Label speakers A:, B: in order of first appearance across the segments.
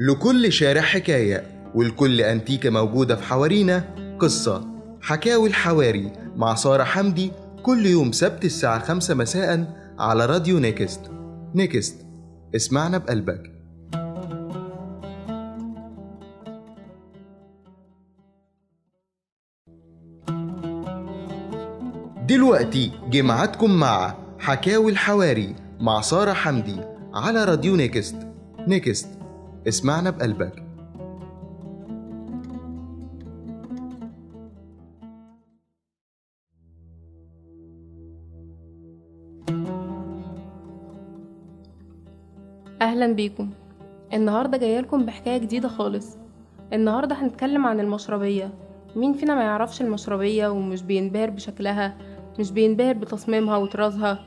A: لكل شارع حكاية ولكل أنتيكة موجودة في حوارينا. قصة حكاوي الحواري مع سارة حمدي كل يوم سبت الساعة خمسة مساء على راديو نيكست. نيكست اسمعنا بقلبك. دلوقتي جه مع حكاوي الحواري مع سارة حمدي على راديو Next. Next. اسمعنا بقلبك.
B: أهلا بيكم. النهارده جاية لكم بحكاية جديدة خالص. النهارده هنتكلم عن المشربية. مين فينا ما يعرفش المشربية ومش بينبهر بشكلها مش بينبهر بتصميمها وطرازها؟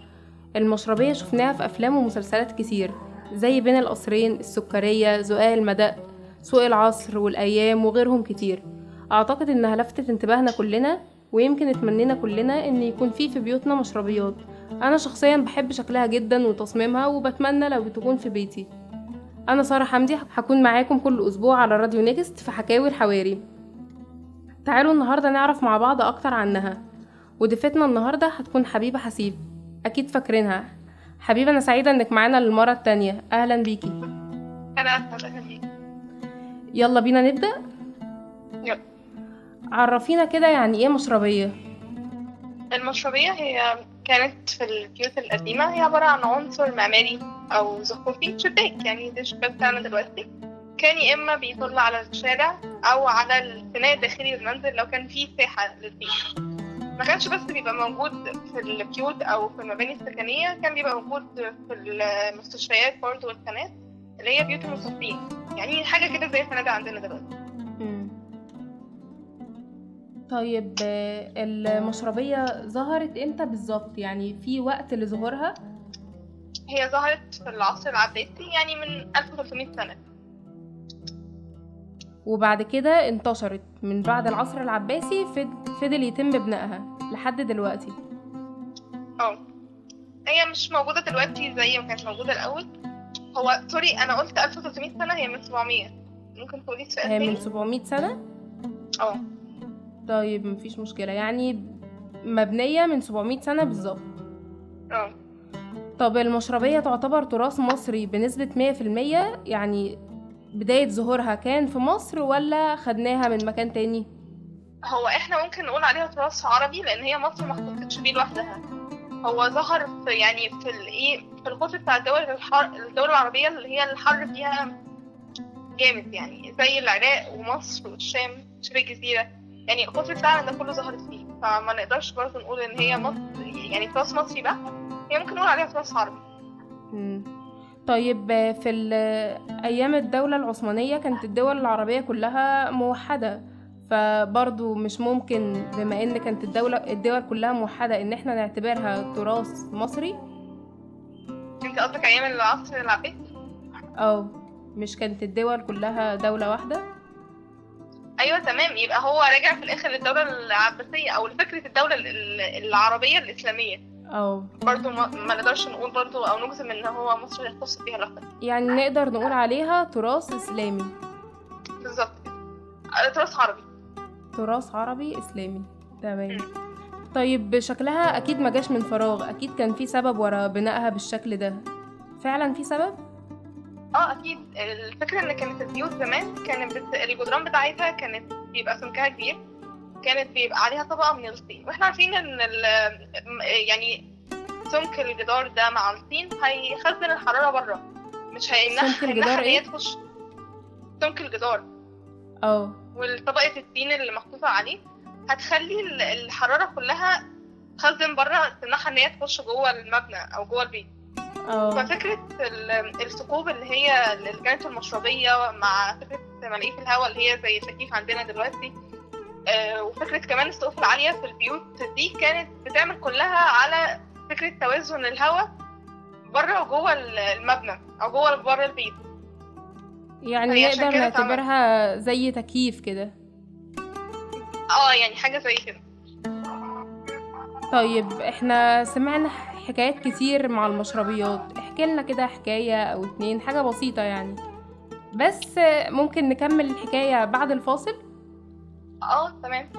B: المشربية شفناها في أفلام ومسلسلات كتير. زي بين القصرين السكرية زقاق المدق سوق العصر والأيام وغيرهم كتير. أعتقد إنها لفتت انتباهنا كلنا ويمكن اتمنينا كلنا إن يكون في في بيوتنا مشربيات. أنا شخصيا بحب شكلها جدا وتصميمها وبتمنى لو تكون في بيتي. أنا سارة حمدي هكون معاكم كل أسبوع على راديو نيكست في حكاوي الحواري. تعالوا النهارده نعرف مع بعض أكتر عنها. وضيفتنا النهارده هتكون حبيبة حسيب. أكيد فاكرينها. حبيبه أنا سعيدة إنك معانا للمرة التانية. أهلا بيكي.
C: أنا اسفه بيك
B: يلا بينا نبدأ؟
C: يلا.
B: عرفينا كده يعني إيه مشربية؟
C: المشربية هي كانت في البيوت القديمة. هي عبارة عن عنصر معماري أو زخرفي شباك يعني ده الشباك بتاعنا دلوقتي. كان يا إما بيطل على الشارع أو على الفناء الداخلي للمنزل لو كان فيه ساحة للبيت. ما كانش بس بيبقى موجود في البيوت أو في المباني السكنية كان بيبقى موجود في المستشفيات برضه والخانات اللي هي بيوت المصابين يعني حاجة كده زي الفنادق عندنا دلوقتي.
B: طيب المشربية ظهرت إمتى بالظبط؟ يعني في وقت لظهورها؟
C: هي ظهرت في العصر العباسي يعني من 1300 سنة.
B: وبعد كده انتشرت من بعد العصر العباسي فضل يتم بنائها. لحد دلوقتي.
C: آه هي مش موجودة دلوقتي زي ما كانت موجودة الأول. هو سوري أنا قلت 1300 سنة هي من 700 ممكن تقولي السؤال
B: هي من
C: تاني؟
B: 700 سنة؟
C: آه.
B: طيب مفيش مشكلة. يعني مبنية من 700 سنة بالظبط.
C: آه.
B: طب المشربية تعتبر تراث مصري بنسبة 100% يعني بداية ظهورها كان في مصر ولا خدناها من مكان تاني؟
C: هو إحنا ممكن نقول عليها تراث عربي لأن هي مصر ما احتفظتش بيه لوحدها. هو ظهر في يعني في الايه في القطر بتاع الدول الحر الدول العربية اللي هي الحر فيها جامد يعني زي العراق ومصر والشام شبه الجزيرة يعني القطر بتاعنا ده كله ظهرت فيه. فما نقدرش برضه نقول إن هي مصر يعني تراث مصري بقى. هي ممكن نقول عليها تراث عربي.
B: طيب في ال- أيام الدولة العثمانية كانت الدول العربية كلها موحدة. فبرضو مش ممكن بما إن كانت الدولة الدول كلها موحدة إن إحنا نعتبرها تراث مصري.
C: أنت قصدك أيام العصر العباسي
B: أو مش كانت الدول كلها دولة واحدة؟
C: أيوه تمام يبقى هو راجع في الآخر للدولة العباسية أو لفكرة الدولة ال- ال- العربية الإسلامية.
B: أو
C: برضو ما, نقدرش نقول برضو أو نجزم إن هو مصر يختص بيها لوحدها.
B: يعني نقدر نقول عليها تراث إسلامي.
C: بالظبط. آه، تراث عربي.
B: تراث عربي إسلامي. تمام. طيب شكلها أكيد ما جاش من فراغ. أكيد كان في سبب ورا بنائها بالشكل ده. فعلا في سبب؟
C: آه أكيد. الفكرة إن كانت البيوت زمان كانت بت... الجدران بتاعتها كانت بيبقى سمكها كبير. كانت بيبقى عليها طبقة من الطين وإحنا عارفين إن ال... يعني سمك الجدار ده مع الطين هيخزن الحرارة بره مش هيمنعها
B: سمك الجدار إيه؟
C: تخش سمك الجدار.
B: آه
C: والطبقة الطين اللي محطوطة عليه هتخلي ال- الحرارة كلها تخزن بره تمنعها إن هي تخش جوه المبنى أو جوه البيت. ففكرة ال- الثقوب اللي هي اللي كانت المشربية مع فكرة ملاقية الهواء اللي هي زي التكييف عندنا دلوقتي آه، وفكرة كمان السقوف العالية في البيوت دي كانت بتعمل كلها على فكرة توازن الهواء بره وجوه ال- المبنى أو جوه بره البيت.
B: يعني نقدر. نعتبرها زي تكييف كده.
C: آه يعني حاجة زي كده.
B: طيب إحنا سمعنا حكايات كتير مع المشربيات. احكي لنا كده حكاية أو اتنين حاجة بسيطة يعني. بس ممكن نكمل الحكاية بعد الفاصل؟
C: آه تمام.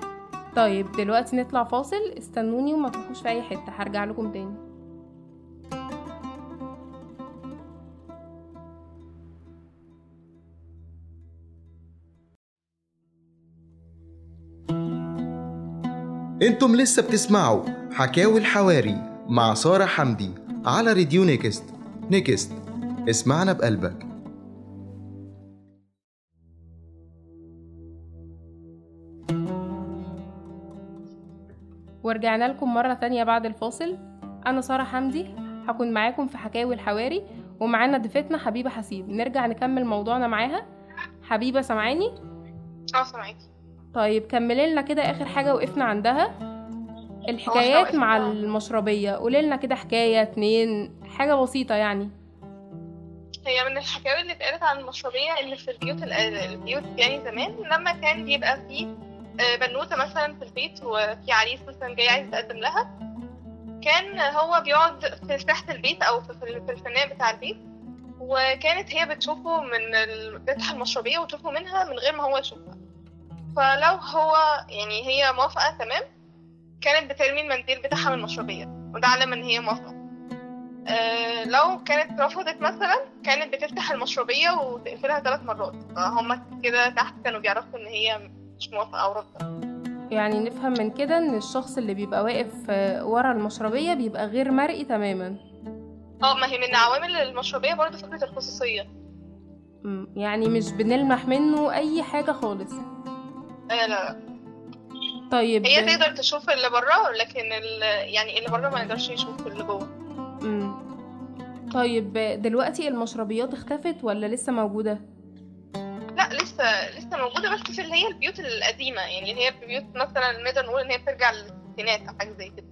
B: طيب دلوقتي نطلع فاصل. استنوني وما تروحوش في أي حتة. هرجع لكم تاني.
A: أنتم لسه بتسمعوا حكاوي الحواري مع سارة حمدي على راديو Next. Next. اسمعنا بقلبك.
B: ورجعنا لكم مرة تانية بعد الفاصل. أنا سارة حمدي هكون معاكم في حكاوي الحواري ومعانا ضيفتنا حبيبة حسيب. نرجع نكمل موضوعنا معاها. حبيبة سامعاني؟
C: آه سامعاكي.
B: طيب كملي لنا كده آخر حاجة وقفنا عندها. الحكايات مع المشربية. قولي لنا كده حكاية اتنين حاجة بسيطة يعني.
C: هي من الحكاوي اللي اتقالت عن المشربية إن في البيوت ال- البيوت يعني زمان لما كان بيبقى فيه آه، بنوتة مثلا في البيت وفي عريس مثلا جاي عايز يتقدم لها كان هو بيقعد في ساحة البيت أو في الفناء بتاع البيت وكانت هي بتشوفه من ال- بتفتح المشربية وتشوفه منها من غير ما هو يشوفها فلو هو يعني هي موافقة تمام؟ كانت بترمي المنديل بتاعها من المشربية وده علامة إن هي موافقة. آه، لو كانت رفضت مثلا كانت بتفتح المشربية وتقفلها ثلاث مرات. فهم كده تحت كانوا بيعرفوا إن هي مش موافقة أو رافضة.
B: يعني نفهم من كده إن الشخص اللي بيبقى واقف آه، ورا المشربية بيبقى غير مرئي تماما.
C: آه ما هي من عوامل المشربية برضه فكرة الخصوصية.
B: مم، يعني مش بنلمح منه أي حاجة خالص.
C: لا لا
B: طيب
C: هي تقدر تشوف اللي بره لكن. يعني اللي بره ما يقدرش يشوف اللي جوه
B: مم. طيب دلوقتي المشربيات اختفت ولا لسه موجودة؟
C: لا لسه لسه موجودة بس في اللي هي البيوت القديمة يعني اللي هي بيوت مثلا نقدر نقول إن هي بترجع للستينات أو حاجة زي كده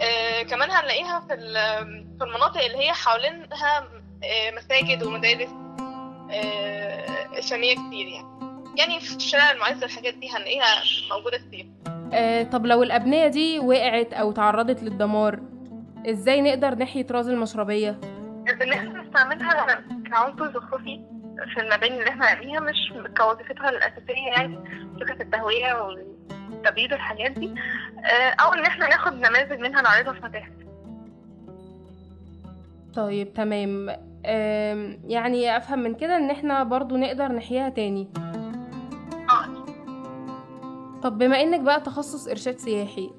C: آه كمان هنلاقيها في في المناطق اللي هي حوالينها آه مساجد ومدارس آه إسلامية كتير يعني يعني في شارع المعز الحاجات دي هنلاقيها موجودة كتير.
B: آه طب لو الأبنية دي وقعت أو تعرضت للدمار إزاي نقدر نحيي طراز المشربية؟
C: ان إحنا نستعملها كعنصر زخرفي في المباني اللي إحنا نبنيها مش كوظيفتها الأساسية يعني فكرة التهوية والتبييض الحاجات دي. آه، أو إن إحنا ناخد نماذج منها نعرضها في متاحف
B: طيب تمام. يعني أفهم من كده إن إحنا برضو نقدر نحييها تاني. طب بما إنك بقى تخصص إرشاد سياحي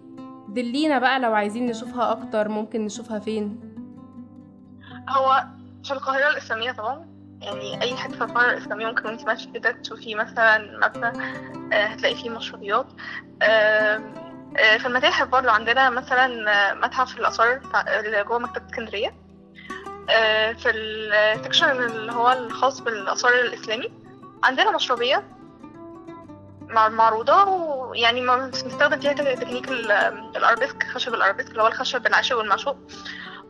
B: دلينا بقى لو عايزين نشوفها أكتر ممكن نشوفها فين؟
C: هو في القاهرة الإسلامية طبعا يعني أي حتة في القاهرة الإسلامية ممكن وانت ماشية كده تشوفي مثلا مبنى آه، هتلاقي فيه مشربيات آم، آه، في المتاحف برضه عندنا مثلا آه، متحف الآثار اللي جوه مكتبة اسكندرية. في ال section اللي هو الخاص بالآثار الإسلامي. عندنا مشربية مع- معروضة ويعني بنستخدم فيها تكنيك ال- الأرابيسك خشب الأرابيسك اللي هو الخشب العاشق والمعشوق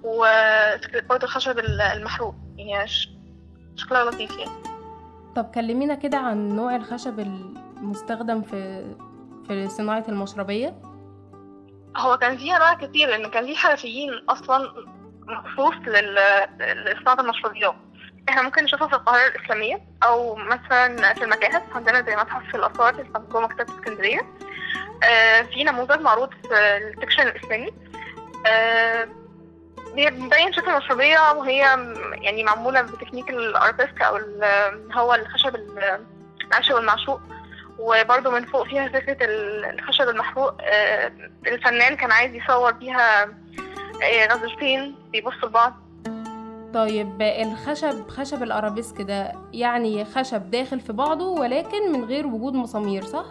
C: وفكرة برضه الخشب المحروق. يعني شكلها لطيف يعني.
B: طب كلمينا كده عن نوع الخشب المستخدم في في صناعة المشربية.
C: هو كان فيه أنواع كتير لأن كان فيه حرفيين أصلا مخصوص لصناعة المشربيات. إحنا ممكن نشوفها في القاهرة الإسلامية أو مثلا في المتاحف. عندنا زي متحف في الآثار اللي مكتبة اسكندرية. آه، في نموذج معروض في ال section الإسلامي. آه، بيبين شكل المشربية وهي يعني معمولة بتكنيك الأرابيسك أو هو الخشب ال- العاشق والمعشوق. وبرضه من فوق فيها فكرة ال- الخشب المحروق. آه، الفنان كان عايز يصور بيها غزلتين بيبصوا لبعض.
B: طيب الخشب خشب الأرابيسك ده يعني خشب داخل في بعضه ولكن من غير وجود مسامير صح؟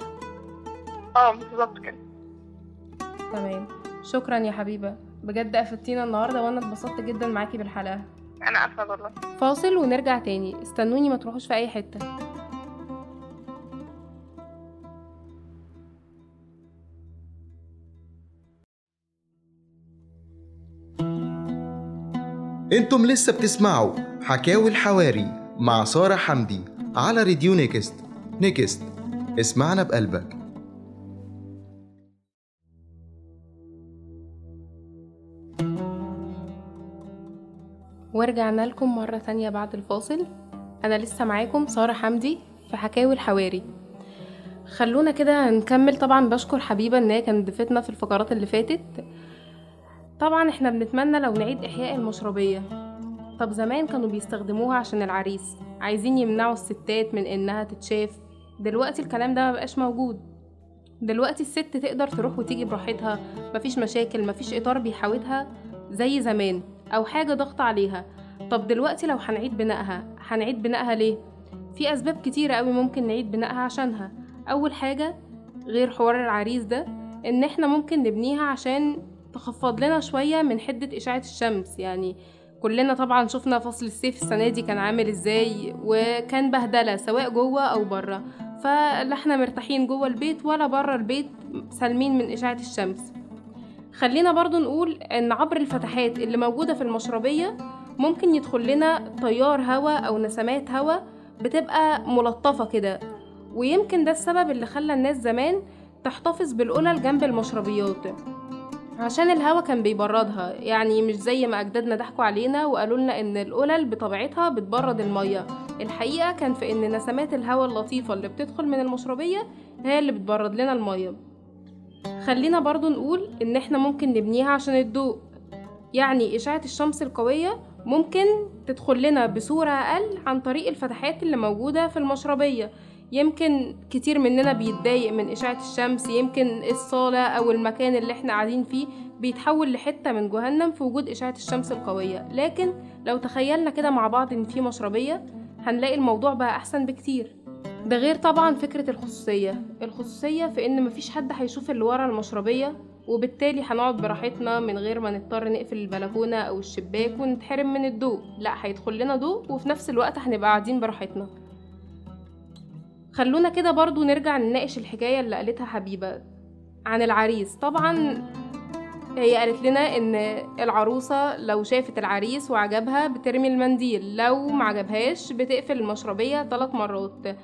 C: آه بالظبط كده.
B: تمام. شكرا يا حبيبة. بجد أفدتينا النهارده وأنا اتبسطت جدا معاكي بالحلقة.
C: أنا أسفة والله.
B: فاصل ونرجع تاني. استنوني ما تروحوش في أي حتة.
A: أنتم لسه بتسمعوا حكاوي الحواري مع سارة حمدي على راديو Next. Next. اسمعنا بقلبك.
B: ورجعنا لكم مرة تانية بعد الفاصل. أنا لسه معاكم سارة حمدي في حكاوي الحواري. خلونا كده نكمل. طبعا بشكر حبيبة إن هي كانت ضيفتنا في الفقرات اللي فاتت. طبعا إحنا بنتمنى لو نعيد إحياء المشربية. طب زمان كانوا بيستخدموها عشان العريس. عايزين يمنعوا الستات من إنها تتشاف. دلوقتي الكلام ده مبقاش موجود. دلوقتي الست تقدر تروح وتيجي براحتها. مفيش مشاكل مفيش إطار بيحاوطها زي زمان أو حاجة ضغط عليها. طب دلوقتي لو هنعيد بنائها هنعيد بنائها ليه؟ في أسباب كتيرة قوي ممكن نعيد بنائها عشانها. أول حاجة غير حوار العريس ده إن إحنا ممكن نبنيها عشان تخفض لنا شوية من حدة إشعة الشمس. يعني كلنا طبعا شفنا فصل الصيف السنة دي كان عامل إزاي وكان بهدلة سواء جوه أو بره فلا إحنا مرتاحين جوه البيت ولا بره البيت سالمين من إشعة الشمس. خلينا برضو نقول إن عبر الفتحات اللي موجودة في المشربية ممكن يدخل لنا تيار هواء أو نسمات هواء بتبقى ملطفة كده. ويمكن ده السبب اللي خلى الناس زمان تحتفظ بالقلل جنب المشربيات. عشان الهوا كان بيبردها. يعني مش زي ما أجدادنا ضحكوا علينا وقالوا لنا إن القلل بطبيعتها بتبرد المية. الحقيقة كان في إن نسمات الهواء اللطيفة اللي بتدخل من المشربيه هي اللي بتبرد لنا المية. خلينا برضو نقول إن إحنا ممكن نبنيها عشان الضوء. يعني إشعة الشمس القوية ممكن تدخل لنا بصورة أقل عن طريق الفتحات اللي موجودة في المشربيه يمكن كتير مننا بيتضايق من إشعة الشمس يمكن الصالة أو المكان اللي إحنا قاعدين فيه بيتحول لحتة من جهنم في وجود إشعة الشمس القوية. لكن لو تخيلنا كده مع بعض إن في مشربية هنلاقي الموضوع بقى أحسن بكتير. ده غير طبعا فكرة الخصوصية. الخصوصية في إن مفيش حد هيشوف اللي ورا المشربية وبالتالي هنقعد براحتنا من غير ما نضطر نقفل البلكونة أو الشباك ونتحرم من الضوء. لأ هيدخل لنا ضوء وفي نفس الوقت هنبقى قاعدين براحتنا. خلونا كده برضو نرجع نناقش الحكاية اللي قالتها حبيبة عن العريس. طبعا هي قالت لنا إن العروسة لو شافت العريس وعجبها بترمي المنديل لو معجبهاش بتقفل المشربية ثلاث مرات.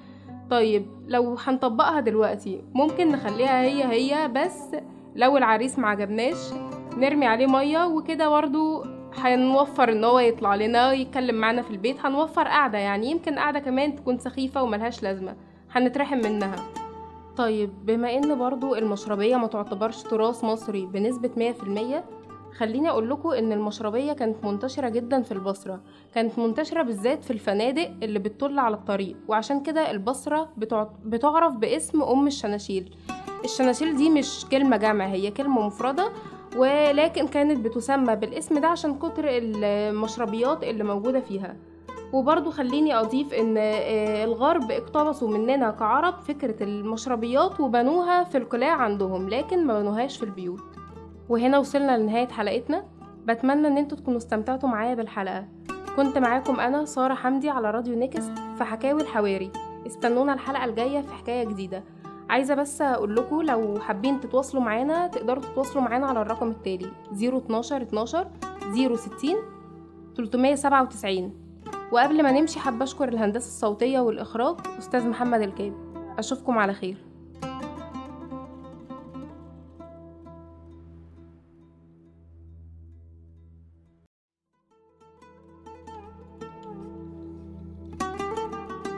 B: طيب لو هنطبقها دلوقتي ممكن نخليها هي هي بس لو العريس معجبناش نرمي عليه مية وكده برضو هنوفر إن هو يطلع لنا يتكلم معانا في البيت هنوفر قعدة يعني يمكن قعدة كمان تكون سخيفة وملهاش لازمة. هنترحم منها. طيب بما إن برضو المشربية ما تعتبرش تراث مصري بنسبة مية في المية خليني أقول لكم إن المشربية كانت منتشرة جدا في البصرة. كانت منتشرة بالذات في الفنادق اللي بتطل على الطريق وعشان كده البصرة بتع... بتعرف باسم أم الشناشيل. الشناشيل دي مش كلمة جمع هي كلمة مفردة ولكن كانت بتسمى بالاسم ده عشان كتر المشربيات اللي موجودة فيها. وبرضو خليني أضيف إن الغرب اقتبسوا مننا كعرب فكرة المشربيات وبنوها في القلاع عندهم لكن ما بنوهاش في البيوت. وهنا وصلنا لنهاية حلقتنا. بتمنى إن أنتوا تكونوا استمتعتوا معايا بالحلقة. كنت معاكم أنا سارة حمدي على راديو نيكست في حكاوي الحواري. استنونا الحلقة الجاية في حكاية جديدة. عايزة بس أقول لكم لو حابين تتواصلوا معانا تقدروا تتواصلوا معانا على الرقم التالي 012 12 060 397 وقبل ما نمشي حابة أشكر الهندسة الصوتية والإخراج أستاذ محمد الكاب أشوفكم على خير.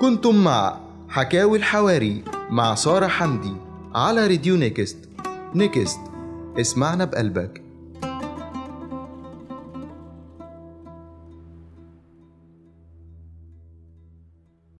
A: كنتم مع حكاوي الحواري مع سارة حمدي على راديو نيكست. نيكست اسمعنا بقلبك.